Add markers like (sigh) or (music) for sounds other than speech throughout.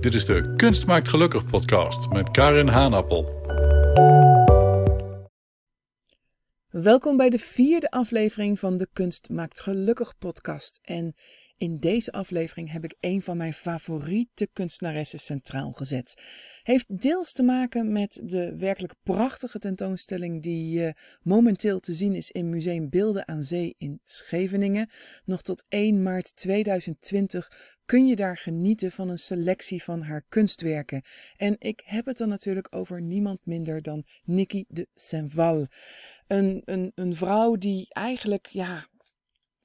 Dit is de Kunst maakt gelukkig podcast met Karin Haanappel. Welkom bij de vierde aflevering van de Kunst maakt gelukkig podcast. En in deze aflevering heb ik een van mijn favoriete kunstenaressen centraal gezet. Heeft deels te maken met de werkelijk prachtige tentoonstelling die uh, momenteel te zien is in Museum Beelden aan Zee in Scheveningen. Nog tot 1 maart 2020 kun je daar genieten van een selectie van haar kunstwerken. En ik heb het dan natuurlijk over niemand minder dan Nikki de Saint-Val. Een, een, een vrouw die eigenlijk, ja,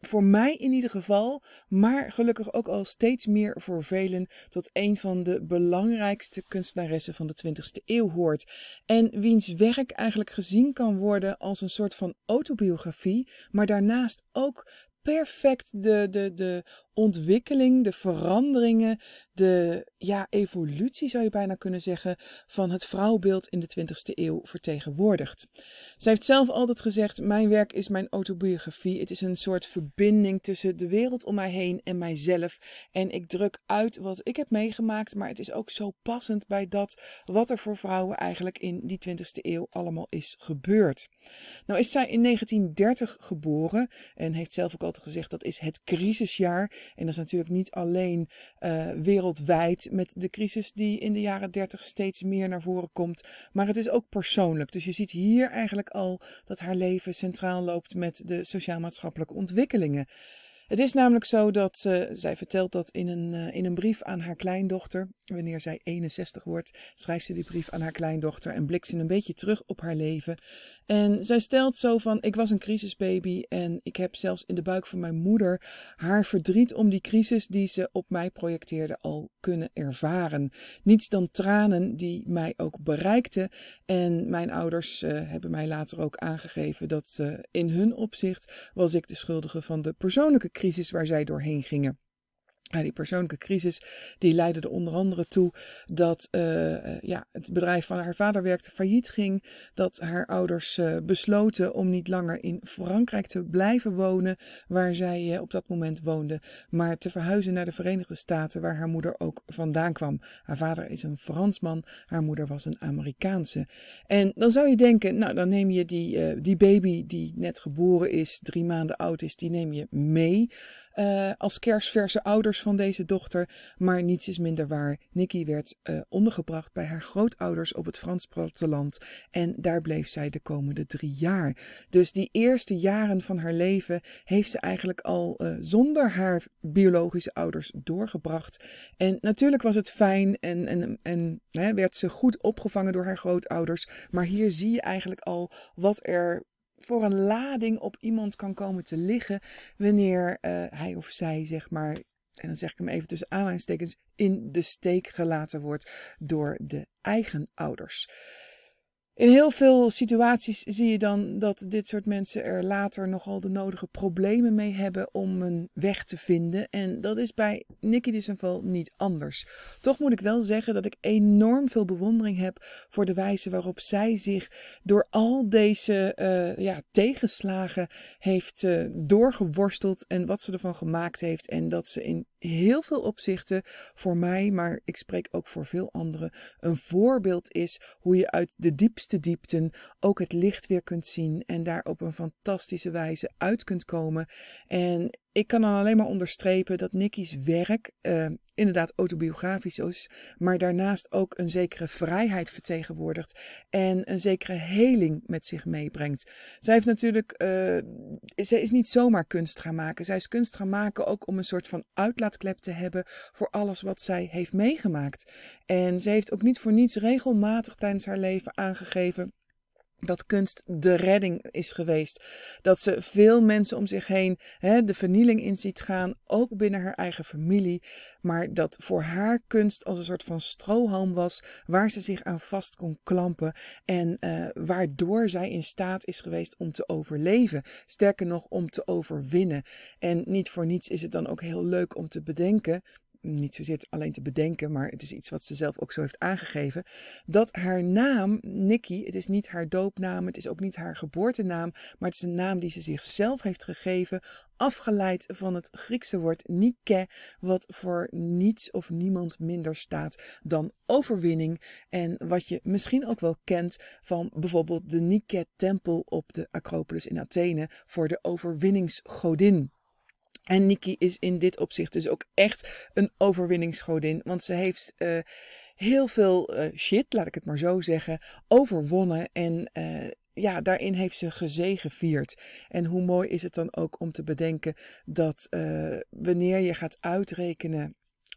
voor mij in ieder geval, maar gelukkig ook al steeds meer voor velen, tot een van de belangrijkste kunstenaressen van de 20e eeuw hoort. En wiens werk eigenlijk gezien kan worden als een soort van autobiografie, maar daarnaast ook perfect de, de, de ontwikkeling, de veranderingen, de ja, evolutie zou je bijna kunnen zeggen, van het vrouwbeeld in de 20e eeuw vertegenwoordigt. Zij heeft zelf altijd gezegd: Mijn werk is mijn autobiografie. Het is een soort verbinding tussen de wereld om mij heen en mijzelf. En ik druk uit wat ik heb meegemaakt, maar het is ook zo passend bij dat wat er voor vrouwen eigenlijk in die 20e eeuw allemaal is gebeurd. Nou is zij in 1930 geboren en heeft zelf ook altijd gezegd dat is het crisisjaar. En dat is natuurlijk niet alleen uh, wereldwijd met de crisis die in de jaren 30 steeds meer naar voren komt, maar het is ook persoonlijk. Dus je ziet hier eigenlijk al dat haar leven centraal loopt met de sociaal-maatschappelijke ontwikkelingen. Het is namelijk zo dat uh, zij vertelt dat in een, uh, in een brief aan haar kleindochter, wanneer zij 61 wordt, schrijft ze die brief aan haar kleindochter en blikt ze een beetje terug op haar leven. En zij stelt zo van: Ik was een crisisbaby en ik heb zelfs in de buik van mijn moeder haar verdriet om die crisis die ze op mij projecteerde al kunnen ervaren. Niets dan tranen die mij ook bereikten. En mijn ouders uh, hebben mij later ook aangegeven dat in hun opzicht was ik de schuldige van de persoonlijke crisis waar zij doorheen gingen. Die persoonlijke crisis die leidde er onder andere toe dat uh, ja, het bedrijf van haar vader werkte failliet ging. Dat haar ouders uh, besloten om niet langer in Frankrijk te blijven wonen, waar zij op dat moment woonde, maar te verhuizen naar de Verenigde Staten, waar haar moeder ook vandaan kwam. Haar vader is een Fransman, haar moeder was een Amerikaanse. En dan zou je denken, nou dan neem je die, die baby die net geboren is, drie maanden oud is, die neem je mee. Uh, als kerstverse ouders van deze dochter. Maar niets is minder waar. Nikki werd uh, ondergebracht bij haar grootouders op het Frans platteland. En daar bleef zij de komende drie jaar. Dus die eerste jaren van haar leven heeft ze eigenlijk al uh, zonder haar biologische ouders doorgebracht. En natuurlijk was het fijn en, en, en hè, werd ze goed opgevangen door haar grootouders. Maar hier zie je eigenlijk al wat er voor een lading op iemand kan komen te liggen wanneer uh, hij of zij, zeg maar, en dan zeg ik hem even tussen aanhalingstekens, in de steek gelaten wordt door de eigen ouders. In heel veel situaties zie je dan dat dit soort mensen er later nogal de nodige problemen mee hebben om een weg te vinden. En dat is bij Nicky de Sanval niet anders. Toch moet ik wel zeggen dat ik enorm veel bewondering heb voor de wijze waarop zij zich door al deze uh, ja, tegenslagen heeft uh, doorgeworsteld en wat ze ervan gemaakt heeft. En dat ze in heel veel opzichten voor mij, maar ik spreek ook voor veel anderen, een voorbeeld is hoe je uit de diepste diepten ook het licht weer kunt zien en daar op een fantastische wijze uit kunt komen. En ik kan dan alleen maar onderstrepen dat Nicky's werk uh, inderdaad autobiografisch is, maar daarnaast ook een zekere vrijheid vertegenwoordigt en een zekere heling met zich meebrengt. Zij heeft natuurlijk, uh, zij is niet zomaar kunst gaan maken. Zij is kunst gaan maken ook om een soort van uitlaatklep te hebben voor alles wat zij heeft meegemaakt. En ze heeft ook niet voor niets regelmatig tijdens haar leven aangegeven dat kunst de redding is geweest. Dat ze veel mensen om zich heen hè, de vernieling in ziet gaan, ook binnen haar eigen familie. Maar dat voor haar kunst als een soort van strohalm was, waar ze zich aan vast kon klampen. En uh, waardoor zij in staat is geweest om te overleven. Sterker nog, om te overwinnen. En niet voor niets is het dan ook heel leuk om te bedenken niet zozeer alleen te bedenken, maar het is iets wat ze zelf ook zo heeft aangegeven, dat haar naam, Nikki, het is niet haar doopnaam, het is ook niet haar geboortenaam, maar het is een naam die ze zichzelf heeft gegeven, afgeleid van het Griekse woord Nike, wat voor niets of niemand minder staat dan overwinning. En wat je misschien ook wel kent van bijvoorbeeld de Nike-tempel op de Acropolis in Athene voor de overwinningsgodin. En Nikki is in dit opzicht dus ook echt een overwinningsgodin. Want ze heeft uh, heel veel uh, shit, laat ik het maar zo zeggen, overwonnen. En uh, ja, daarin heeft ze gezegevierd. En hoe mooi is het dan ook om te bedenken dat wanneer je gaat uitrekenen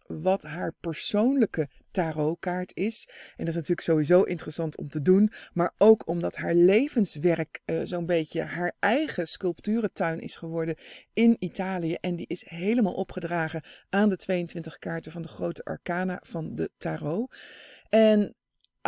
wat haar persoonlijke tarotkaart is. En dat is natuurlijk sowieso interessant om te doen. Maar ook omdat haar levenswerk uh, zo'n beetje haar eigen sculpturentuin is geworden in Italië. En die is helemaal opgedragen aan de 22 kaarten van de grote arcana van de tarot. En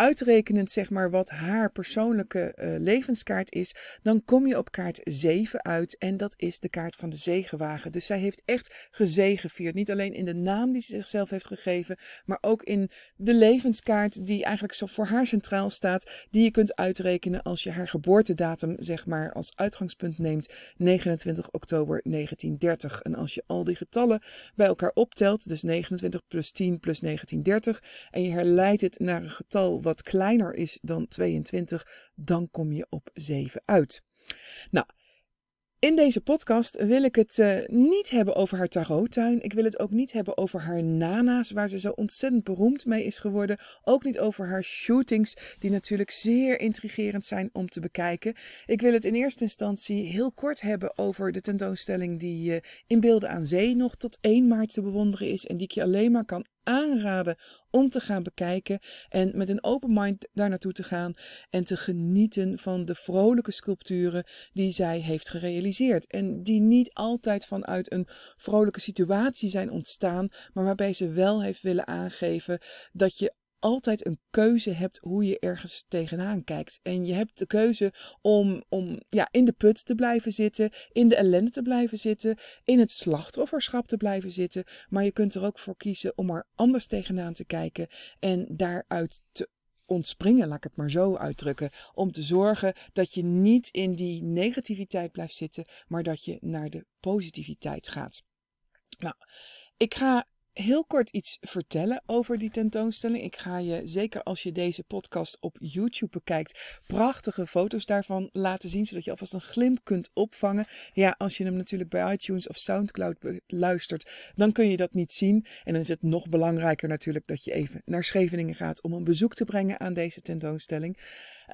uitrekenend zeg maar wat haar persoonlijke uh, levenskaart is, dan kom je op kaart 7 uit en dat is de kaart van de zegenwagen. Dus zij heeft echt gezegevierd. Niet alleen in de naam die ze zichzelf heeft gegeven, maar ook in de levenskaart die eigenlijk zo voor haar centraal staat, die je kunt uitrekenen als je haar geboortedatum zeg maar als uitgangspunt neemt, 29 oktober 1930. En als je al die getallen bij elkaar optelt, dus 29 plus 10 plus 1930, en je herleidt het naar een getal wat kleiner is dan 22, dan kom je op 7 uit. Nou, in deze podcast wil ik het uh, niet hebben over haar tarottuin. Ik wil het ook niet hebben over haar nana's, waar ze zo ontzettend beroemd mee is geworden. Ook niet over haar shootings, die natuurlijk zeer intrigerend zijn om te bekijken. Ik wil het in eerste instantie heel kort hebben over de tentoonstelling die uh, in Beelden aan Zee nog tot 1 maart te bewonderen is. En die ik je alleen maar kan aanraden om te gaan bekijken en met een open mind daar naartoe te gaan en te genieten van de vrolijke sculpturen die zij heeft gerealiseerd. En die niet altijd vanuit een vrolijke situatie zijn ontstaan, maar waarbij ze wel heeft willen aangeven dat je altijd een keuze hebt hoe je ergens tegenaan kijkt. En je hebt de keuze om, om ja, in de put te blijven zitten, in de ellende te blijven zitten, in het slachtofferschap te blijven zitten. Maar je kunt er ook voor kiezen om er anders tegenaan te kijken en daaruit te ontspringen, laat ik het maar zo uitdrukken. Om te zorgen dat je niet in die negativiteit blijft zitten, maar dat je naar de positiviteit gaat. Nou, ik ga heel kort iets vertellen over die tentoonstelling. Ik ga je, zeker als je deze podcast op YouTube bekijkt, prachtige foto's daarvan laten zien, zodat je alvast een glimp kunt opvangen. Ja, als je hem natuurlijk bij iTunes of Soundcloud luistert, dan kun je dat niet zien. En dan is het nog belangrijker natuurlijk dat je even naar Scheveningen gaat om een bezoek te brengen aan deze tentoonstelling.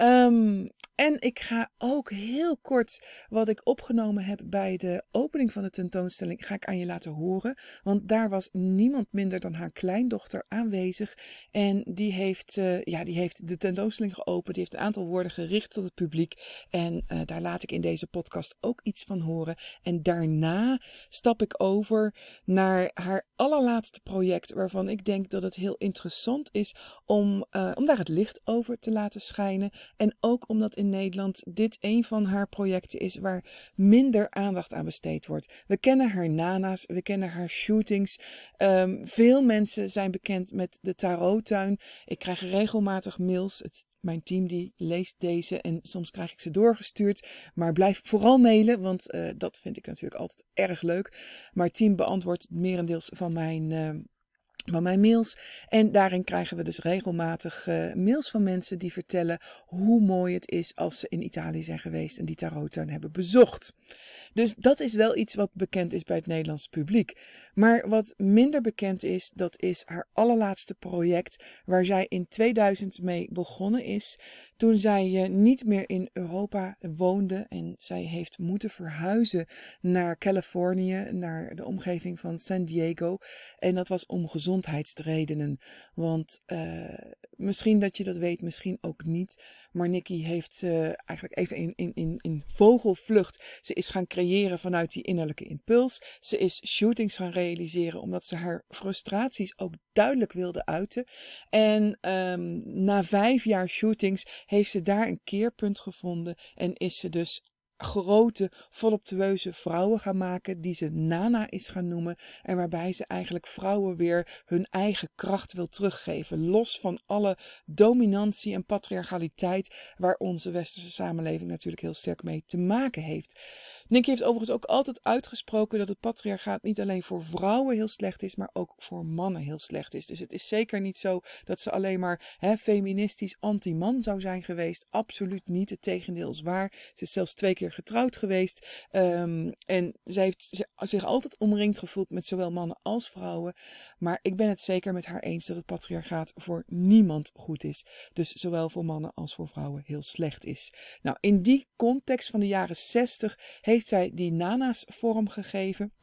Um, en ik ga ook heel kort wat ik opgenomen heb bij de opening van de tentoonstelling, ga ik aan je laten horen. Want daar was niemand minder dan haar kleindochter aanwezig. En die heeft, uh, ja, die heeft de tentoonstelling geopend. Die heeft een aantal woorden gericht tot het publiek. En uh, daar laat ik in deze podcast ook iets van horen. En daarna stap ik over naar haar allerlaatste project, waarvan ik denk dat het heel interessant is om, uh, om daar het licht over te laten schijnen. En ook omdat in Nederland dit een van haar projecten is waar minder aandacht aan besteed wordt. We kennen haar nana's, we kennen haar shootings. Um, veel mensen zijn bekend met de tarottuin. Ik krijg regelmatig mails. Het, mijn team die leest deze en soms krijg ik ze doorgestuurd. Maar blijf vooral mailen, want uh, dat vind ik natuurlijk altijd erg leuk. Maar team beantwoordt merendeels van mijn... Van mijn mails. En daarin krijgen we dus regelmatig uh, mails van mensen die vertellen hoe mooi het is als ze in Italië zijn geweest en die tarottuin hebben bezocht. Dus dat is wel iets wat bekend is bij het Nederlandse publiek. Maar wat minder bekend is, dat is haar allerlaatste project waar zij in 2000 mee begonnen is. Toen zij uh, niet meer in Europa woonde en zij heeft moeten verhuizen naar Californië, naar de omgeving van San Diego. En dat was om gezondheidsredenen. Want uh, misschien dat je dat weet, misschien ook niet. Maar Nikki heeft uh, eigenlijk even in, in, in, in vogelvlucht. Ze is gaan creëren vanuit die innerlijke impuls. Ze is shootings gaan realiseren omdat ze haar frustraties ook duidelijk wilde uiten. En um, na vijf jaar shootings heeft ze daar een keerpunt gevonden en is ze dus grote, voluptueuze vrouwen gaan maken, die ze Nana is gaan noemen. En waarbij ze eigenlijk vrouwen weer hun eigen kracht wil teruggeven. Los van alle dominantie en patriarchaliteit, waar onze westerse samenleving natuurlijk heel sterk mee te maken heeft. Nicky heeft overigens ook altijd uitgesproken dat het patriarchaat niet alleen voor vrouwen heel slecht is, maar ook voor mannen heel slecht is. Dus het is zeker niet zo dat ze alleen maar feministisch anti-man zou zijn geweest. Absoluut niet. Het tegendeel is waar. Ze is zelfs twee keer getrouwd geweest. Um, en zij heeft zich altijd omringd gevoeld met zowel mannen als vrouwen. Maar ik ben het zeker met haar eens dat het patriarchaat voor niemand goed is. Dus zowel voor mannen als voor vrouwen heel slecht is. Nou, in die context van de jaren 60 heeft zij die nana's vorm gegeven.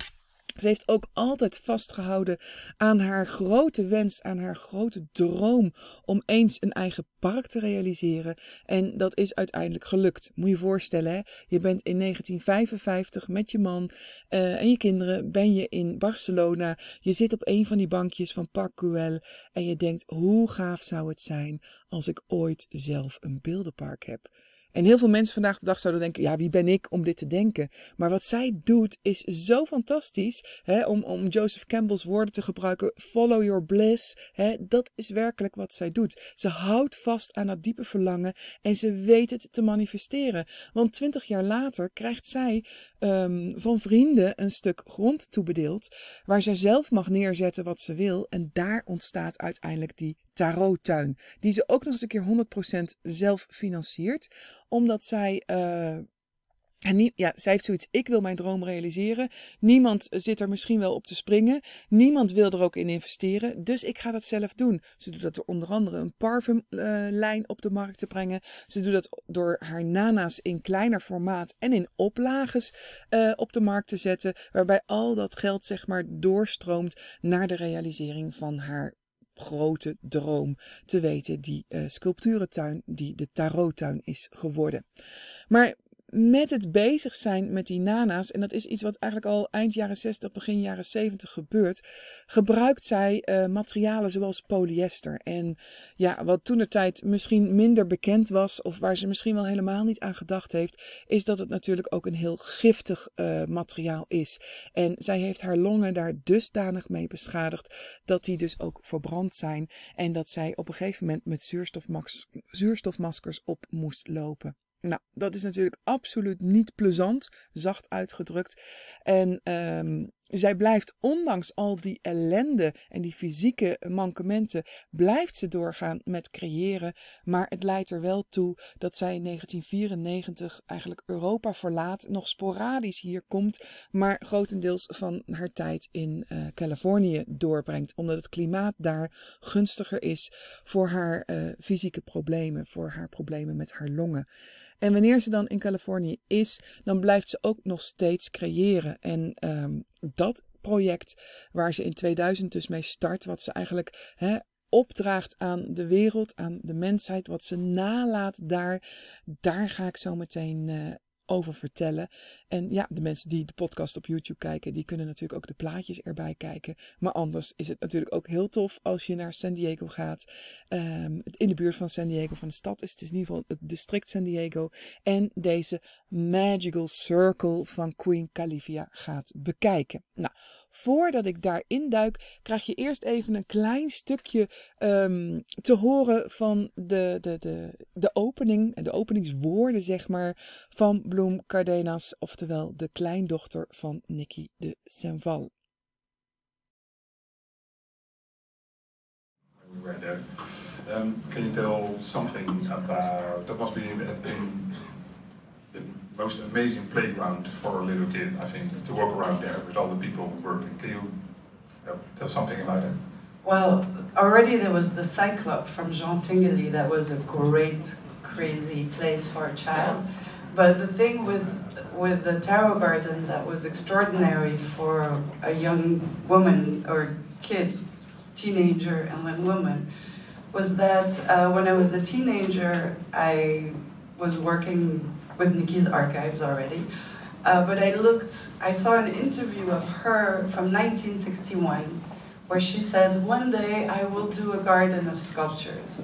Ze heeft ook altijd vastgehouden aan haar grote wens, aan haar grote droom om eens een eigen park te realiseren. En dat is uiteindelijk gelukt. Moet je je voorstellen, hè? je bent in 1955 met je man uh, en je kinderen, ben je in Barcelona. Je zit op een van die bankjes van Park Güell en je denkt, hoe gaaf zou het zijn als ik ooit zelf een beeldenpark heb. En heel veel mensen vandaag de dag zouden denken: ja, wie ben ik om dit te denken? Maar wat zij doet is zo fantastisch. Hè, om, om Joseph Campbell's woorden te gebruiken: follow your bliss. Hè, dat is werkelijk wat zij doet. Ze houdt vast aan dat diepe verlangen en ze weet het te manifesteren. Want twintig jaar later krijgt zij um, van vrienden een stuk grond toebedeeld. Waar zij zelf mag neerzetten wat ze wil. En daar ontstaat uiteindelijk die tarottuin. Die ze ook nog eens een keer 100% zelf financiert. Omdat zij. Uh, en ja, zij heeft zoiets, ik wil mijn droom realiseren. Niemand zit er misschien wel op te springen. Niemand wil er ook in investeren. Dus ik ga dat zelf doen. Ze doet dat door onder andere een parfumlijn uh, op de markt te brengen. Ze doet dat door haar nana's in kleiner formaat en in oplages uh, op de markt te zetten. Waarbij al dat geld zeg maar doorstroomt naar de realisering van haar grote droom te weten, die uh, sculpturentuin die de tarottuin is geworden. Maar met het bezig zijn met die nana's, en dat is iets wat eigenlijk al eind jaren 60, begin jaren 70 gebeurt, gebruikt zij uh, materialen zoals polyester. En ja, wat toen de tijd misschien minder bekend was, of waar ze misschien wel helemaal niet aan gedacht heeft, is dat het natuurlijk ook een heel giftig uh, materiaal is. En zij heeft haar longen daar dusdanig mee beschadigd dat die dus ook verbrand zijn. En dat zij op een gegeven moment met zuurstofmaskers op moest lopen. Nou, dat is natuurlijk absoluut niet plezant, zacht uitgedrukt. En um, zij blijft, ondanks al die ellende en die fysieke mankementen, blijft ze doorgaan met creëren. Maar het leidt er wel toe dat zij in 1994 eigenlijk Europa verlaat, nog sporadisch hier komt, maar grotendeels van haar tijd in uh, Californië doorbrengt, omdat het klimaat daar gunstiger is voor haar uh, fysieke problemen, voor haar problemen met haar longen. En wanneer ze dan in Californië is, dan blijft ze ook nog steeds creëren. En um, dat project waar ze in 2000 dus mee start, wat ze eigenlijk hè, opdraagt aan de wereld, aan de mensheid, wat ze nalaat daar, daar ga ik zo meteen uh, over vertellen. En ja, de mensen die de podcast op YouTube kijken, die kunnen natuurlijk ook de plaatjes erbij kijken. Maar anders is het natuurlijk ook heel tof als je naar San Diego gaat. Um, in de buurt van San Diego, van de stad is het in ieder geval het district San Diego. En deze Magical Circle van Queen Calivia gaat bekijken. Nou, voordat ik daarin duik, krijg je eerst even een klein stukje um, te horen van de, de, de, de opening, de openingswoorden zeg maar, van Bloem Cardenas, oftewel de kleindochter van Nicky de Saint-Val. Right there. Um, can you tell something about that? Must be have been the most amazing playground for a little kid, I think, to walk around there with all the people working. Can you uh, tell something about it? Well, already there was the Cyclop from Jean Tinguely that was a great, crazy place for a child. But the thing with with the tarot garden that was extraordinary for a young woman or kid, teenager, and then woman was that uh, when I was a teenager, I was working with Nikki's archives already. Uh, but I looked, I saw an interview of her from 1961 where she said, One day I will do a garden of sculptures.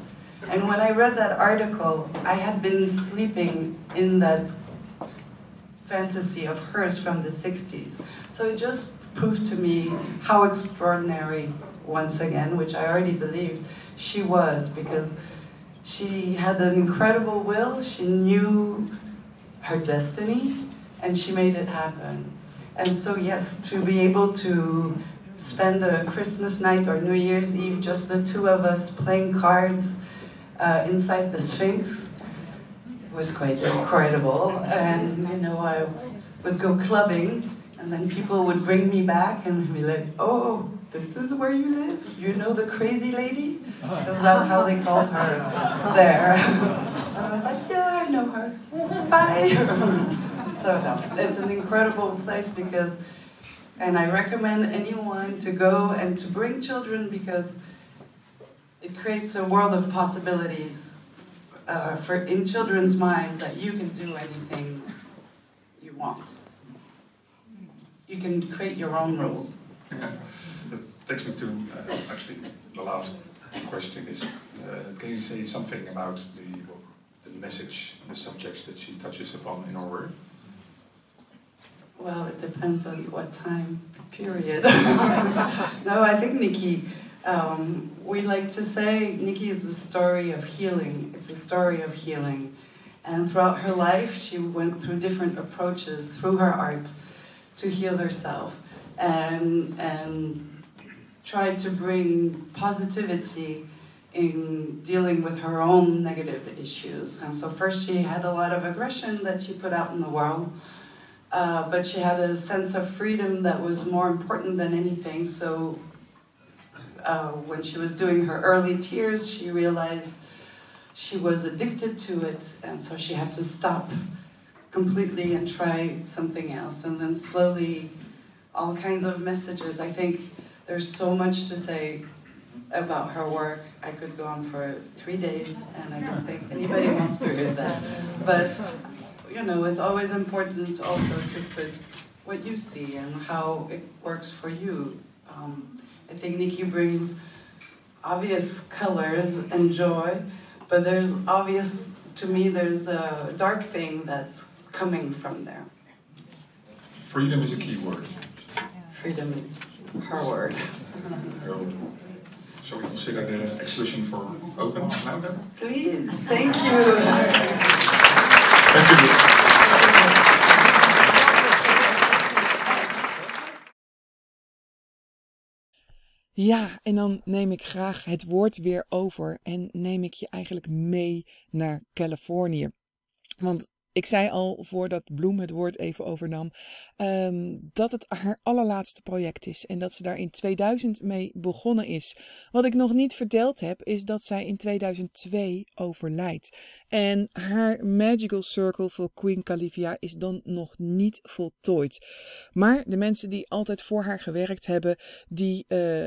And when I read that article, I had been sleeping in that fantasy of hers from the 60s. So it just proved to me how extraordinary, once again, which I already believed, she was because she had an incredible will, she knew her destiny, and she made it happen. And so, yes, to be able to spend a Christmas night or New Year's Eve, just the two of us playing cards uh, inside the Sphinx was quite incredible. And, you know, I would go clubbing, and then people would bring me back and be like, oh, this is where you live? You know the crazy lady? Uh-huh. Because that's how they called her there. and I was like, yeah, I know her. Bye. (laughs) so, no, it's an incredible place because, and I recommend anyone to go and to bring children because it creates a world of possibilities uh, for in children's minds that you can do anything you want. You can create your own rules. (laughs) That takes me to uh, actually the last question is, uh, can you say something about the, the message, the subjects that she touches upon in her work? Well, it depends on what time period. (laughs) no, I think Nikki, um, we like to say Nikki is a story of healing. It's a story of healing. And throughout her life, she went through different approaches through her art to heal herself and, and tried to bring positivity in dealing with her own negative issues. And so, first, she had a lot of aggression that she put out in the world. Uh, but she had a sense of freedom that was more important than anything. So uh, when she was doing her early tears, she realized she was addicted to it, and so she had to stop completely and try something else. And then slowly, all kinds of messages. I think there's so much to say about her work. I could go on for three days, and I don't think anybody wants to hear that. But you know, it's always important also to put what you see and how it works for you. Um, I think Nikki brings obvious colors and joy, but there's obvious, to me, there's a dark thing that's coming from there. Freedom is a key word. Freedom is her word. So we consider the exhibition for open now then? Please, thank you. Thank you. Ja, en dan neem ik graag het woord weer over en neem ik je eigenlijk mee naar Californië. Want ik zei al voordat Bloem het woord even overnam, ehm, dat het haar allerlaatste project is en dat ze daar in 2000 mee begonnen is. Wat ik nog niet verteld heb, is dat zij in 2002 overlijdt. En haar Magical Circle voor Queen Calivia is dan nog niet voltooid. Maar de mensen die altijd voor haar gewerkt hebben, die. Uh,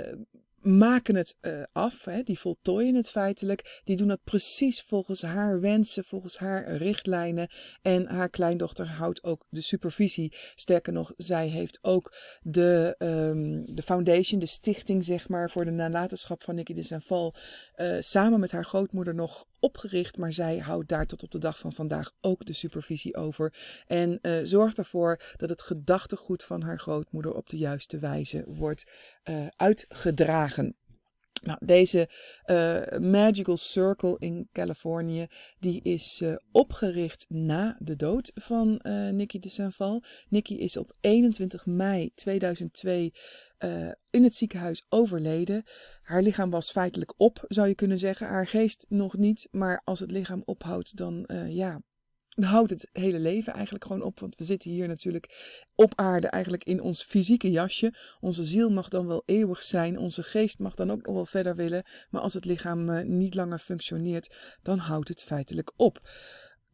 maken het uh, af, hè, die voltooien het feitelijk. Die doen dat precies volgens haar wensen, volgens haar richtlijnen. En haar kleindochter houdt ook de supervisie. Sterker nog, zij heeft ook de, um, de foundation, de stichting zeg maar, voor de nalatenschap van Nicky de Saint-Val, uh, samen met haar grootmoeder nog opgericht, maar zij houdt daar tot op de dag van vandaag ook de supervisie over. En uh, zorgt ervoor dat het gedachtegoed van haar grootmoeder op de juiste wijze wordt uh, uitgedragen. Nou, deze uh, Magical Circle in Californië, die is uh, opgericht na de dood van uh, Nicky de Saint-Val. Nicky is op 21 mei 2002 in het ziekenhuis overleden. Haar lichaam was feitelijk op, zou je kunnen zeggen. Haar geest nog niet, maar als het lichaam ophoudt, dan ja, houdt het hele leven eigenlijk gewoon op. Want we zitten hier natuurlijk op aarde eigenlijk in ons fysieke jasje. Onze ziel mag dan wel eeuwig zijn. Onze geest mag dan ook nog wel verder willen. Maar als het lichaam uh, niet langer functioneert, dan houdt het feitelijk op.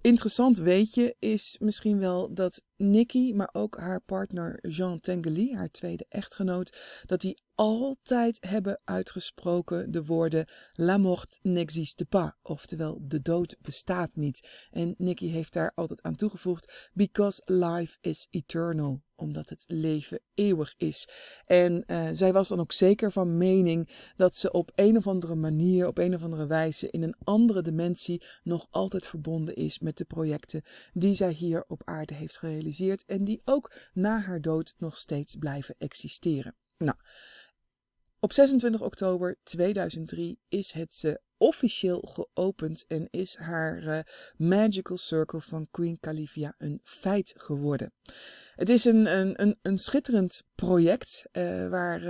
Interessant weetje is misschien wel dat Nikki, maar ook haar partner Jean Tengeli, haar tweede echtgenoot, dat die altijd hebben uitgesproken de woorden La mort n'existe pas, oftewel de dood bestaat niet. En Nikki heeft daar altijd aan toegevoegd because life is eternal, omdat het leven eeuwig is. En uh, zij was dan ook zeker van mening dat ze op een of andere manier, op een of andere wijze in een andere dimensie nog altijd verbonden is met de projecten die zij hier op aarde heeft gerealiseerd en die ook na haar dood nog steeds blijven existeren. Nou, op 26 oktober 2003 is het uh, officieel geopend en is haar uh, Magical Circle van Queen Calivia een feit geworden. Het is een, een, een, een schitterend project uh, waar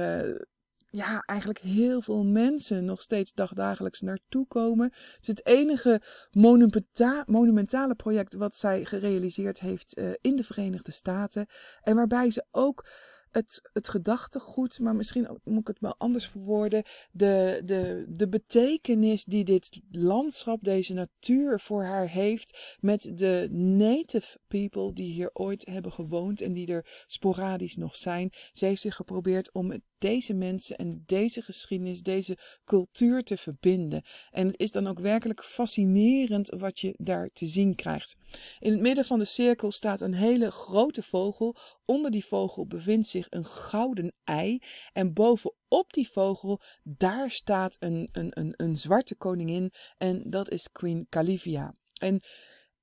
ja, eigenlijk heel veel mensen nog steeds dagdagelijks naartoe komen. Het is het enige monumenta monumentale project wat zij gerealiseerd heeft uh, in de Verenigde Staten. En waarbij ze ook het, het gedachtegoed, maar misschien moet ik het wel anders verwoorden. De, de, de betekenis die dit landschap, deze natuur voor haar heeft. Met de native people die hier ooit hebben gewoond en die er sporadisch nog zijn. Ze heeft zich geprobeerd om deze mensen en deze geschiedenis, deze cultuur te verbinden. En het is dan ook werkelijk fascinerend wat je daar te zien krijgt. In het midden van de cirkel staat een hele grote vogel. Onder die vogel bevindt zich een gouden ei. En bovenop die vogel, daar staat een, een, een, een zwarte koningin. En dat is Queen Calivia. En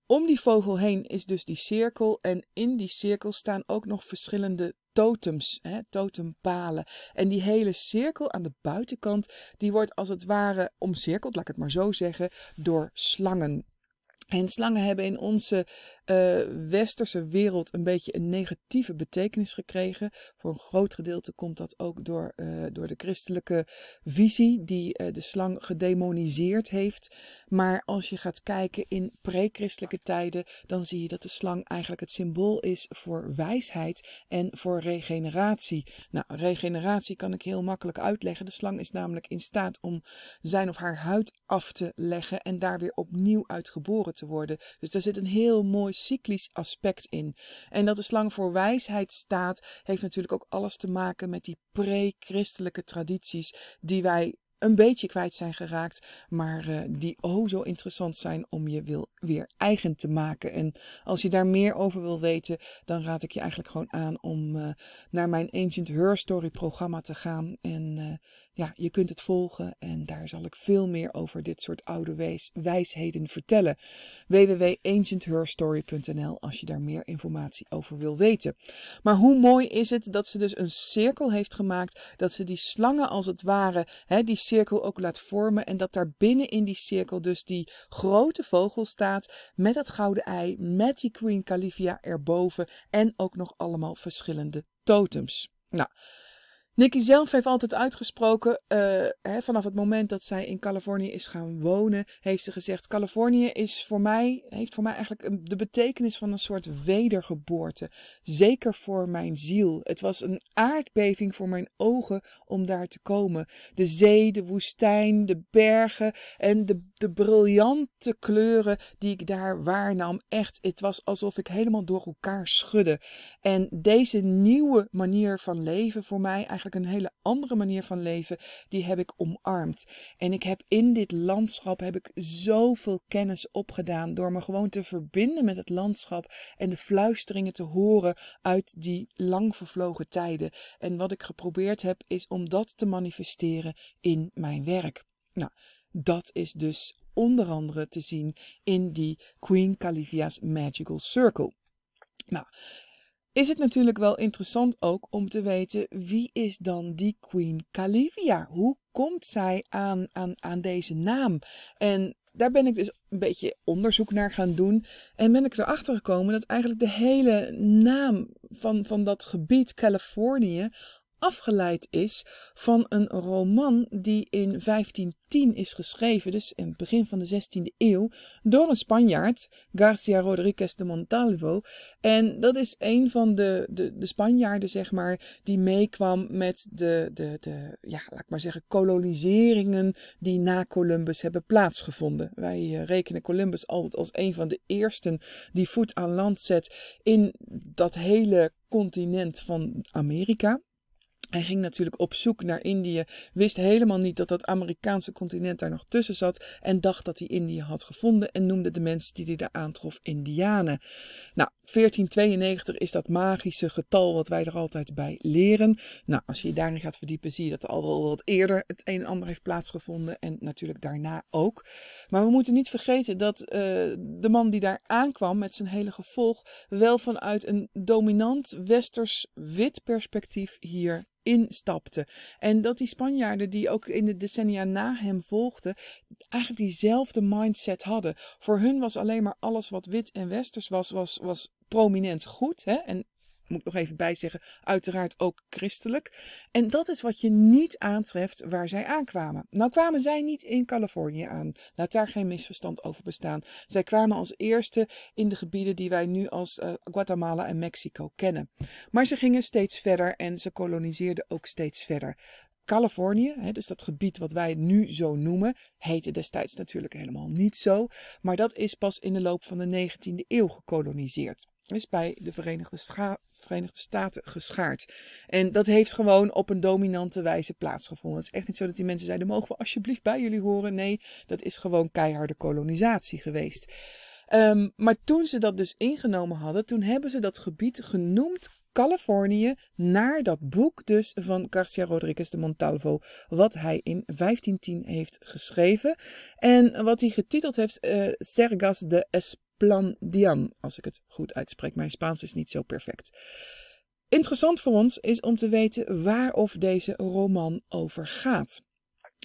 om die vogel heen is dus die cirkel. En in die cirkel staan ook nog verschillende totems, hè, totempalen. En die hele cirkel aan de buitenkant, die wordt als het ware omcirkeld, laat ik het maar zo zeggen, door slangen. En slangen hebben in onze uh, westerse wereld een beetje een negatieve betekenis gekregen. Voor een groot gedeelte komt dat ook door, uh, door de christelijke visie die uh, de slang gedemoniseerd heeft. Maar als je gaat kijken in pre-christelijke tijden, dan zie je dat de slang eigenlijk het symbool is voor wijsheid en voor regeneratie. Nou, regeneratie kan ik heel makkelijk uitleggen. De slang is namelijk in staat om zijn of haar huid af te leggen en daar weer opnieuw uit geboren te worden. Dus daar zit een heel mooi cyclisch aspect in. En dat de slang voor wijsheid staat, heeft natuurlijk ook alles te maken met die pre-christelijke tradities die wij een beetje kwijt zijn geraakt, maar uh, die oh zo interessant zijn om je wil, weer eigen te maken. En als je daar meer over wil weten, dan raad ik je eigenlijk gewoon aan om uh, naar mijn Ancient Her Story programma te gaan. En uh, ja, je kunt het volgen en daar zal ik veel meer over dit soort oude wijs, wijsheden vertellen. www.ancientherstory.nl als je daar meer informatie over wil weten. Maar hoe mooi is het dat ze dus een cirkel heeft gemaakt, dat ze die slangen als het ware, hè, die cirkel ook laat vormen en dat daar binnen in die cirkel dus die grote vogel staat met dat gouden ei, met die Queen Calivia erboven en ook nog allemaal verschillende totems. Nou, Nikki zelf heeft altijd uitgesproken, uh, hè, vanaf het moment dat zij in Californië is gaan wonen, heeft ze gezegd: Californië is voor mij, heeft voor mij eigenlijk de betekenis van een soort wedergeboorte. Zeker voor mijn ziel. Het was een aardbeving voor mijn ogen om daar te komen. De zee, de woestijn, de bergen en de, de briljante kleuren die ik daar waarnam. Echt, het was alsof ik helemaal door elkaar schudde. En deze nieuwe manier van leven voor mij eigenlijk een hele andere manier van leven, die heb ik omarmd. En ik heb in dit landschap heb ik zoveel kennis opgedaan door me gewoon te verbinden met het landschap en de fluisteringen te horen uit die lang vervlogen tijden. En wat ik geprobeerd heb is om dat te manifesteren in mijn werk. Nou, dat is dus onder andere te zien in die Queen Calivia's Magical Circle. Nou, is het natuurlijk wel interessant ook om te weten wie is dan die Queen Calivia? Hoe komt zij aan, aan, aan deze naam? En daar ben ik dus een beetje onderzoek naar gaan doen. En ben ik erachter gekomen dat eigenlijk de hele naam van, van dat gebied Californië afgeleid is van een roman die in 1510 is geschreven, dus in het begin van de 16e eeuw, door een Spanjaard, Garcia Rodriguez de Montalvo. En dat is een van de, de, de Spanjaarden, zeg maar, die meekwam met de, de, de, ja, laat ik maar zeggen, koloniseringen die na Columbus hebben plaatsgevonden. Wij uh, rekenen Columbus altijd als een van de eersten die voet aan land zet in dat hele continent van Amerika. Hij ging natuurlijk op zoek naar Indië, wist helemaal niet dat dat Amerikaanse continent daar nog tussen zat en dacht dat hij Indië had gevonden en noemde de mensen die hij daar aantrof Indianen. Nou, 1492 is dat magische getal wat wij er altijd bij leren. Nou, als je je daarin gaat verdiepen, zie je dat al wel wat eerder het een en ander heeft plaatsgevonden en natuurlijk daarna ook. Maar we moeten niet vergeten dat uh, de man die daar aankwam met zijn hele gevolg wel vanuit een dominant westers wit perspectief hier instapte. En dat die Spanjaarden die ook in de decennia na hem volgden, eigenlijk diezelfde mindset hadden. Voor hun was alleen maar alles wat wit en westers was, was, was prominent goed. Hè? En moet ik nog even bijzeggen, uiteraard ook christelijk. En dat is wat je niet aantreft waar zij aankwamen. Nou kwamen zij niet in Californië aan. Laat daar geen misverstand over bestaan. Zij kwamen als eerste in de gebieden die wij nu als uh, Guatemala en Mexico kennen. Maar ze gingen steeds verder en ze koloniseerden ook steeds verder. Californië, dus dat gebied wat wij nu zo noemen, heette destijds natuurlijk helemaal niet zo. Maar dat is pas in de loop van de 19e eeuw gekoloniseerd. Is bij de Verenigde, Verenigde Staten geschaard. En dat heeft gewoon op een dominante wijze plaatsgevonden. Het is echt niet zo dat die mensen zeiden: mogen we alsjeblieft bij jullie horen? Nee, dat is gewoon keiharde kolonisatie geweest. Um, maar toen ze dat dus ingenomen hadden, toen hebben ze dat gebied genoemd Californië naar dat boek dus van Garcia Rodriguez de Montalvo, wat hij in 1510 heeft geschreven en wat hij getiteld heeft uh, Sergas de Esplandian, als ik het goed uitspreek. Mijn Spaans is niet zo perfect. Interessant voor ons is om te weten waar of deze roman over gaat.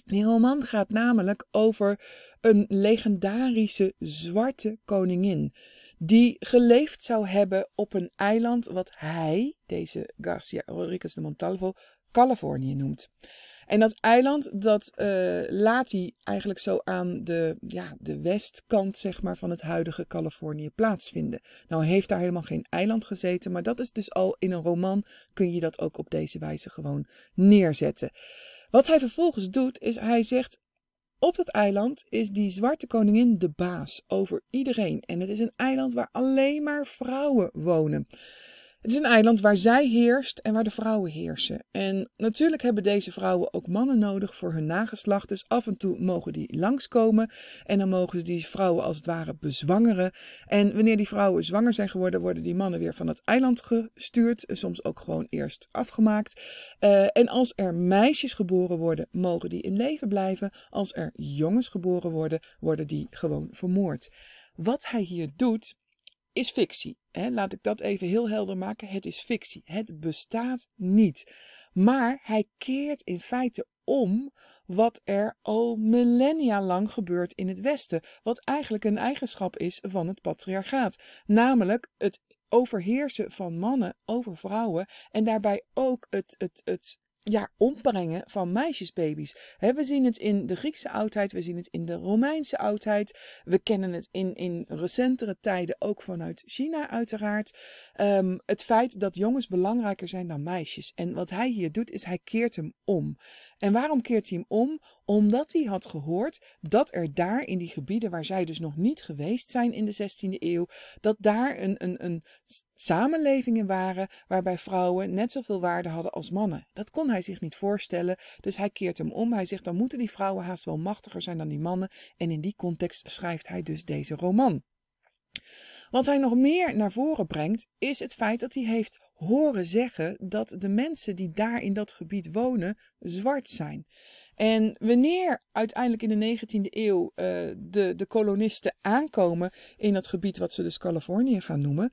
Die roman gaat namelijk over een legendarische zwarte koningin die geleefd zou hebben op een eiland wat hij, deze Garcia Rodriguez de Montalvo, Californië noemt. En dat eiland, dat uh, laat hij eigenlijk zo aan de, ja, de westkant zeg maar, van het huidige Californië plaatsvinden. Nou heeft daar helemaal geen eiland gezeten, maar dat is dus al in een roman kun je dat ook op deze wijze gewoon neerzetten. Wat hij vervolgens doet, is hij zegt: op het eiland is die zwarte koningin de baas over iedereen. En het is een eiland waar alleen maar vrouwen wonen. Het is een eiland waar zij heerst en waar de vrouwen heersen. En natuurlijk hebben deze vrouwen ook mannen nodig voor hun nageslacht. Dus af en toe mogen die langskomen. En dan mogen ze die vrouwen als het ware bezwangeren. En wanneer die vrouwen zwanger zijn geworden, worden die mannen weer van het eiland gestuurd. Soms ook gewoon eerst afgemaakt. Uh, en als er meisjes geboren worden, mogen die in leven blijven. Als er jongens geboren worden, worden die gewoon vermoord. Wat hij hier doet, is fictie. Laat ik dat even heel helder maken. Het is fictie. Het bestaat niet. Maar hij keert in feite om wat er al millennia lang gebeurt in het Westen. Wat eigenlijk een eigenschap is van het patriarchaat. Namelijk het overheersen van mannen over vrouwen. En daarbij ook het, het, het ja, ombrengen van meisjesbaby's. we zien het in de Griekse oudheid, we zien het in de Romeinse oudheid. We kennen het in, in recentere tijden ook vanuit China uiteraard. Um, het feit dat jongens belangrijker zijn dan meisjes. En wat hij hier doet, is hij keert hem om. En waarom keert hij hem om? Omdat hij had gehoord dat er daar in die gebieden waar zij dus nog niet geweest zijn in de 16e eeuw, dat daar een, een, een samenlevingen waren waarbij vrouwen net zoveel waarde hadden als mannen. Dat kon hij zich niet voorstellen, dus hij keert hem om. Hij zegt dan moeten die vrouwen haast wel machtiger zijn dan die mannen. En in die context schrijft hij dus deze roman. Wat hij nog meer naar voren brengt, is het feit dat hij heeft horen zeggen dat de mensen die daar in dat gebied wonen zwart zijn. En wanneer uiteindelijk in de 19e eeuw uh, de, de kolonisten aankomen in dat gebied wat ze dus Californië gaan noemen,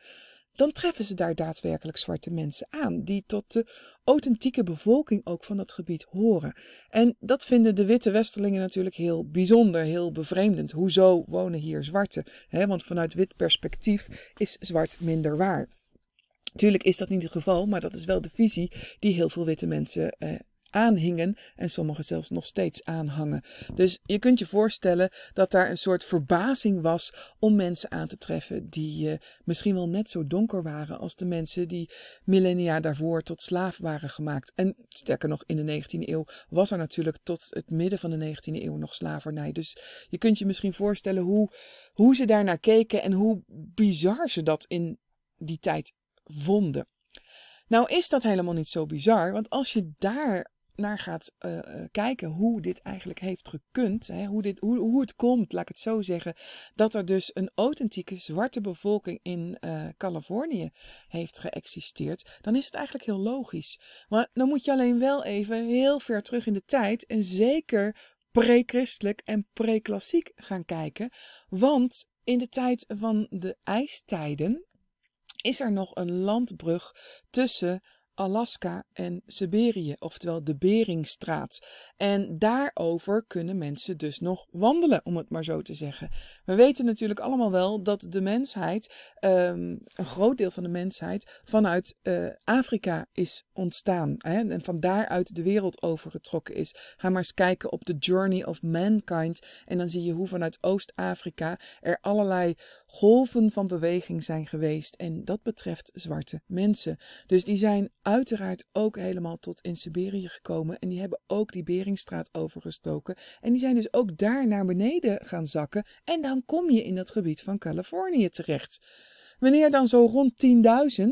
dan treffen ze daar daadwerkelijk zwarte mensen aan, die tot de authentieke bevolking ook van dat gebied horen. En dat vinden de witte westerlingen natuurlijk heel bijzonder, heel bevreemdend. Hoezo wonen hier zwarte? want vanuit wit perspectief is zwart minder waar. Tuurlijk is dat niet het geval, maar dat is wel de visie die heel veel witte mensen eh, aanhingen en sommigen zelfs nog steeds aanhangen. Dus je kunt je voorstellen dat daar een soort verbazing was om mensen aan te treffen die uh, misschien wel net zo donker waren als de mensen die millennia daarvoor tot slaaf waren gemaakt. En sterker nog, in de 19e eeuw was er natuurlijk tot het midden van de 19e eeuw nog slavernij. Dus je kunt je misschien voorstellen hoe, hoe ze daarnaar keken en hoe bizar ze dat in die tijd vonden. Nou is dat helemaal niet zo bizar, want als je daar naar gaat uh, kijken hoe dit eigenlijk heeft gekund, hè, hoe, dit, hoe, hoe het komt, laat ik het zo zeggen, dat er dus een authentieke zwarte bevolking in uh, Californië heeft geëxisteerd, dan is het eigenlijk heel logisch. Maar dan moet je alleen wel even heel ver terug in de tijd en zeker pre-christelijk en pre-klassiek gaan kijken, want in de tijd van de ijstijden is er nog een landbrug tussen Alaska en Siberië, oftewel de Beringstraat. En daarover kunnen mensen dus nog wandelen, om het maar zo te zeggen. We weten natuurlijk allemaal wel dat de mensheid, um, een groot deel van de mensheid, vanuit uh, Afrika is ontstaan. Hè, en van daaruit de wereld overgetrokken is. Ga maar eens kijken op The Journey of Mankind. En dan zie je hoe vanuit Oost-Afrika er allerlei golven van beweging zijn geweest. En dat betreft zwarte mensen. Dus die zijn uiteraard ook helemaal tot in Siberië gekomen. En die hebben ook die Beringstraat overgestoken. En die zijn dus ook daar naar beneden gaan zakken. En dan kom je in dat gebied van Californië terecht. Wanneer dan zo rond 10.000,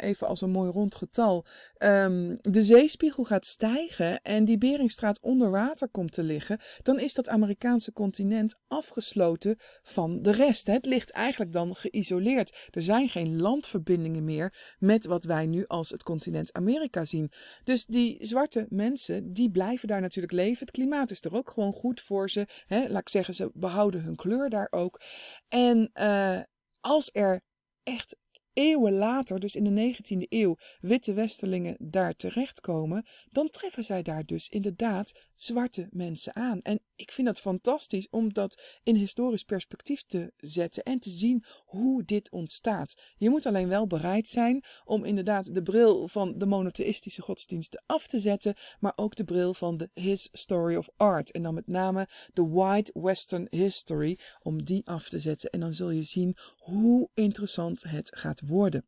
even als een mooi rond getal, um, de zeespiegel gaat stijgen en die Beringstraat onder water komt te liggen, dan is dat Amerikaanse continent afgesloten van de rest. Het ligt eigenlijk dan geïsoleerd. Er zijn geen landverbindingen meer met wat wij nu als het continent Amerika zien. Dus die zwarte mensen, die blijven daar natuurlijk leven. Het klimaat is er ook gewoon goed voor ze. Hè? Laat ik zeggen, ze behouden hun kleur daar ook. En uh, als er echt eeuwen later, dus in de 19e eeuw, witte westerlingen daar terechtkomen, dan treffen zij daar dus inderdaad zwarte mensen aan. En ik vind dat fantastisch om dat in historisch perspectief te zetten en te zien hoe dit ontstaat. Je moet alleen wel bereid zijn om inderdaad de bril van de monotheïstische godsdiensten af te zetten, maar ook de bril van de His Story of Art. En dan met name de White Western History, om die af te zetten. En dan zul je zien hoe interessant het gaat worden.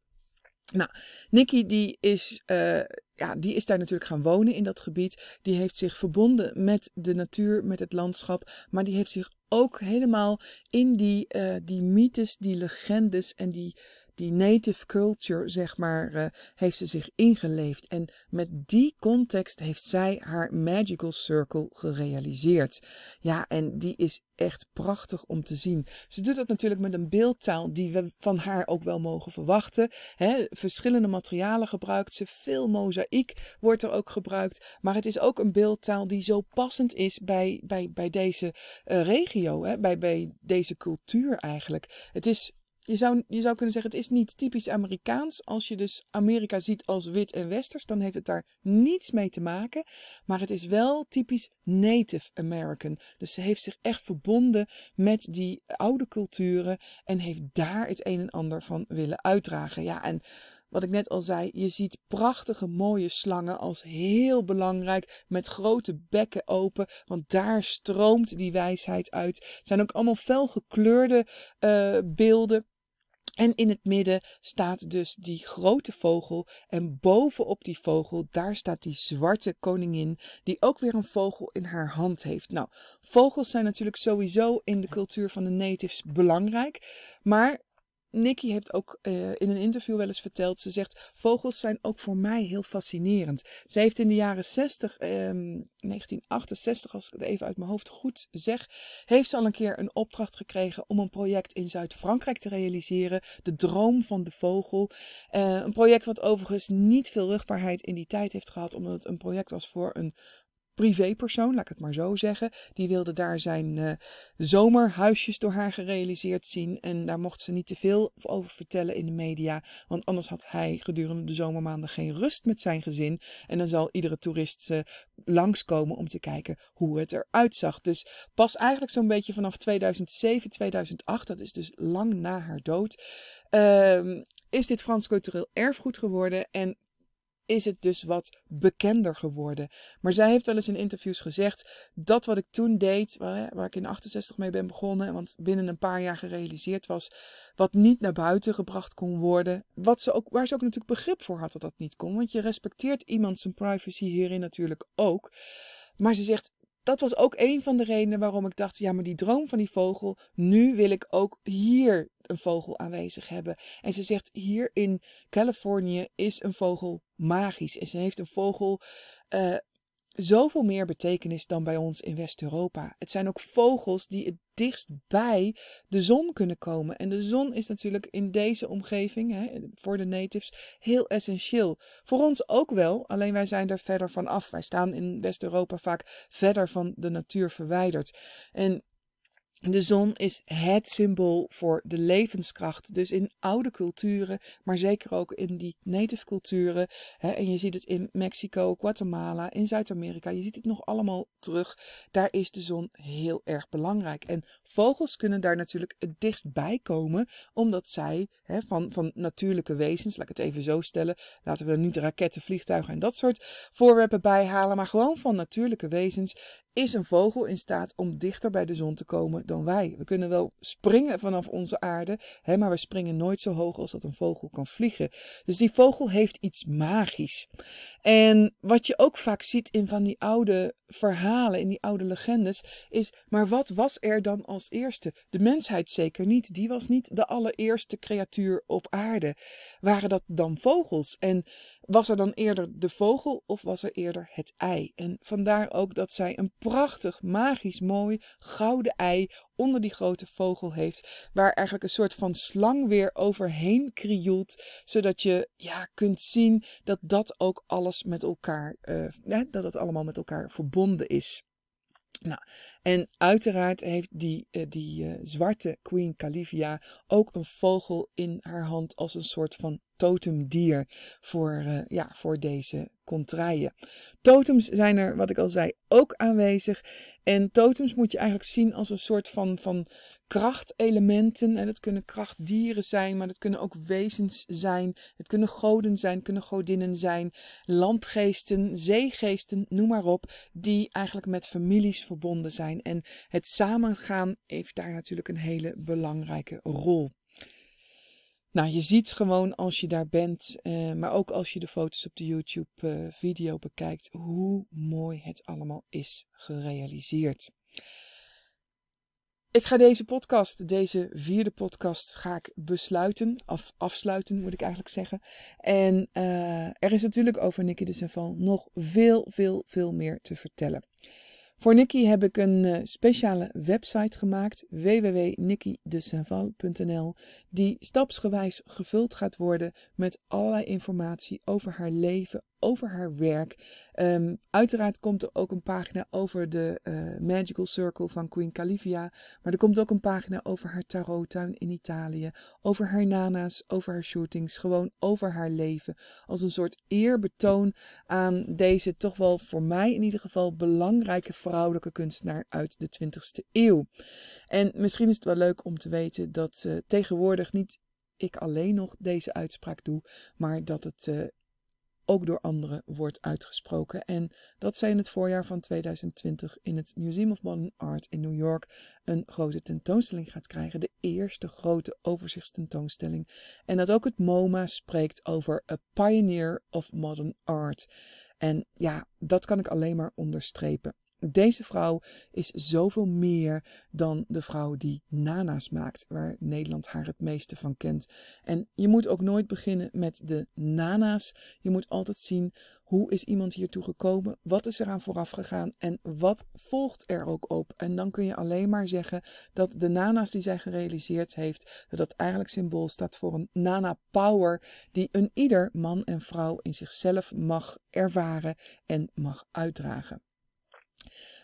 Nou, Nikki die is, uh, ja, die is daar natuurlijk gaan wonen in dat gebied. Die heeft zich verbonden met de natuur, met het landschap. Maar die heeft zich ook helemaal in die, uh, die mythes, die legendes en die, die native culture, zeg maar, uh, heeft ze zich ingeleefd. En met die context heeft zij haar Magical Circle gerealiseerd. Ja, en die is echt prachtig om te zien. Ze doet dat natuurlijk met een beeldtaal die we van haar ook wel mogen verwachten. He, verschillende materialen gebruikt ze, veel mozaïek wordt er ook gebruikt. Maar het is ook een beeldtaal die zo passend is bij, bij, bij deze uh, regio, hè, bij, bij deze cultuur eigenlijk. Het is je zou, je zou kunnen zeggen, het is niet typisch Amerikaans. Als je dus Amerika ziet als wit en westers, dan heeft het daar niets mee te maken. Maar het is wel typisch Native American. Dus ze heeft zich echt verbonden met die oude culturen en heeft daar het een en ander van willen uitdragen. Ja, en wat ik net al zei, je ziet prachtige mooie slangen als heel belangrijk met grote bekken open, want daar stroomt die wijsheid uit. Het zijn ook allemaal felgekleurde uh, beelden en in het midden staat dus die grote vogel. En bovenop die vogel, daar staat die zwarte koningin, die ook weer een vogel in haar hand heeft. Nou, vogels zijn natuurlijk sowieso in de cultuur van de natives belangrijk. Maar Nikki heeft ook uh, in een interview wel eens verteld. Ze zegt: Vogels zijn ook voor mij heel fascinerend. Ze heeft in de jaren 60, um, 1968, als ik het even uit mijn hoofd goed zeg, heeft ze al een keer een opdracht gekregen om een project in Zuid-Frankrijk te realiseren. De Droom van de Vogel. Uh, een project wat overigens niet veel rugbaarheid in die tijd heeft gehad, omdat het een project was voor een privépersoon, laat ik het maar zo zeggen. Die wilde daar zijn uh, zomerhuisjes door haar gerealiseerd zien. En daar mocht ze niet te veel over vertellen in de media. Want anders had hij gedurende de zomermaanden geen rust met zijn gezin. En dan zal iedere toerist uh, langskomen om te kijken hoe het eruit zag. Dus pas eigenlijk zo'n beetje vanaf 2007, 2008, dat is dus lang na haar dood, uh, is dit Frans cultureel erfgoed geworden. En is het dus wat bekender geworden. Maar zij heeft wel eens in interviews gezegd dat wat ik toen deed, waar, ik in 68 mee ben begonnen, want binnen een paar jaar gerealiseerd was, wat niet naar buiten gebracht kon worden, wat ze ook, waar ze ook natuurlijk begrip voor had dat dat niet kon, want je respecteert iemand zijn privacy hierin natuurlijk ook. Maar ze zegt, dat was ook een van de redenen waarom ik dacht: ja, maar die droom van die vogel, nu wil ik ook hier een vogel aanwezig hebben. En ze zegt: hier in Californië is een vogel magisch. En ze heeft een vogel. Uh, zoveel meer betekenis dan bij ons in West-Europa. Het zijn ook vogels die het dichtst bij de zon kunnen komen. En de zon is natuurlijk in deze omgeving, hè, voor de natives, heel essentieel. Voor ons ook wel, alleen wij zijn er verder van af. Wij staan in West-Europa vaak verder van de natuur verwijderd. En de zon is het symbool voor de levenskracht. Dus in oude culturen, maar zeker ook in die native culturen. Hè, en je ziet het in Mexico, Guatemala, in Zuid-Amerika. Je ziet het nog allemaal terug. Daar is de zon heel erg belangrijk. En vogels kunnen daar natuurlijk het dichtst bij komen, omdat zij hè, van, van natuurlijke wezens, laat ik het even zo stellen. Laten we niet raketten, vliegtuigen en dat soort voorwerpen bijhalen, maar gewoon van natuurlijke wezens is een vogel in staat om dichter bij de zon te komen dan wij. We kunnen wel springen vanaf onze aarde, hè, maar we springen nooit zo hoog als dat een vogel kan vliegen. Dus die vogel heeft iets magisch. En wat je ook vaak ziet in van die oude verhalen, in die oude legendes, is: maar wat was er dan als eerste? De mensheid zeker niet. Die was niet de allereerste creatuur op aarde. Waren dat dan vogels? En was er dan eerder de vogel of was er eerder het ei? En vandaar ook dat zij een prachtig, magisch mooi gouden ei onder die grote vogel heeft, waar eigenlijk een soort van slang weer overheen krioelt, zodat je ja, kunt zien dat dat ook alles met elkaar, uh, dat het allemaal met elkaar verbonden is. Nou, en uiteraard heeft die, uh, die uh, zwarte Queen Calivia ook een vogel in haar hand als een soort van totemdier voor, uh, ja, voor deze contraien. Totems zijn er, wat ik al zei, ook aanwezig. En totems moet je eigenlijk zien als een soort van, van krachtelementen. En dat kunnen krachtdieren zijn, maar dat kunnen ook wezens zijn. Het kunnen goden zijn, kunnen godinnen zijn. Landgeesten, zeegeesten, noem maar op. Die eigenlijk met families verbonden zijn. En het samengaan heeft daar natuurlijk een hele belangrijke rol. Nou, je ziet gewoon als je daar bent, eh, maar ook als je de foto's op de YouTube-video eh, bekijkt, hoe mooi het allemaal is gerealiseerd. Ik ga deze podcast, deze vierde podcast, ga ik besluiten, of afsluiten moet ik eigenlijk zeggen. En uh, er is natuurlijk over Nicky de Saval nog veel, veel, veel meer te vertellen. Voor Nicky heb ik een uh, speciale website gemaakt, www.nickydesainval.nl, die stapsgewijs gevuld gaat worden met allerlei informatie over haar leven, over haar werk. Um, uiteraard komt er ook een pagina over de uh, Magical Circle van Queen Calivia. Maar er komt ook een pagina over haar tarottuin in Italië. Over haar nana's, over haar shootings. Gewoon over haar leven. Als een soort eerbetoon aan deze toch wel voor mij in ieder geval belangrijke vrouwelijke kunstenaar uit de 20ste eeuw. En misschien is het wel leuk om te weten dat uh, tegenwoordig niet ik alleen nog deze uitspraak doe, maar dat het uh, ook door anderen wordt uitgesproken. En dat zij in het voorjaar van 2020 in het Museum of Modern Art in New York een grote tentoonstelling gaat krijgen. De eerste grote overzichtstentoonstelling. En dat ook het MoMA spreekt over A Pioneer of Modern Art. En ja, dat kan ik alleen maar onderstrepen. Deze vrouw is zoveel meer dan de vrouw die nana's maakt, waar Nederland haar het meeste van kent. En je moet ook nooit beginnen met de nana's. Je moet altijd zien hoe is iemand hiertoe gekomen, wat is eraan vooraf gegaan en wat volgt er ook op. En dan kun je alleen maar zeggen dat de nana's die zij gerealiseerd heeft, dat dat eigenlijk symbool staat voor een nana power die een ieder man en vrouw in zichzelf mag ervaren en mag uitdragen.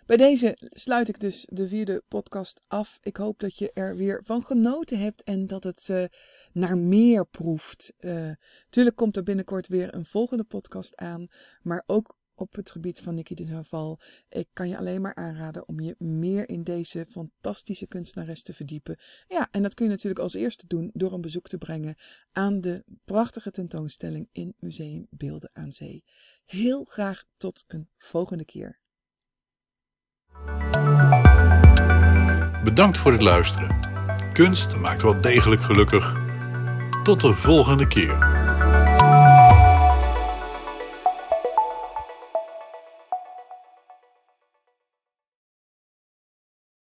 Bij deze sluit ik dus de vierde podcast af. Ik hoop dat je er weer van genoten hebt en dat het uh, naar meer proeft. Uh, tuurlijk komt er binnenkort weer een volgende podcast aan, maar ook op het gebied van Nikki de Zaval. Ik kan je alleen maar aanraden om je meer in deze fantastische kunstenares te verdiepen. Ja, en dat kun je natuurlijk als eerste doen door een bezoek te brengen aan de prachtige tentoonstelling in Museum Beelden aan Zee. Heel graag tot een volgende keer. Bedankt voor het luisteren. Kunst maakt wel degelijk gelukkig. Tot de volgende keer.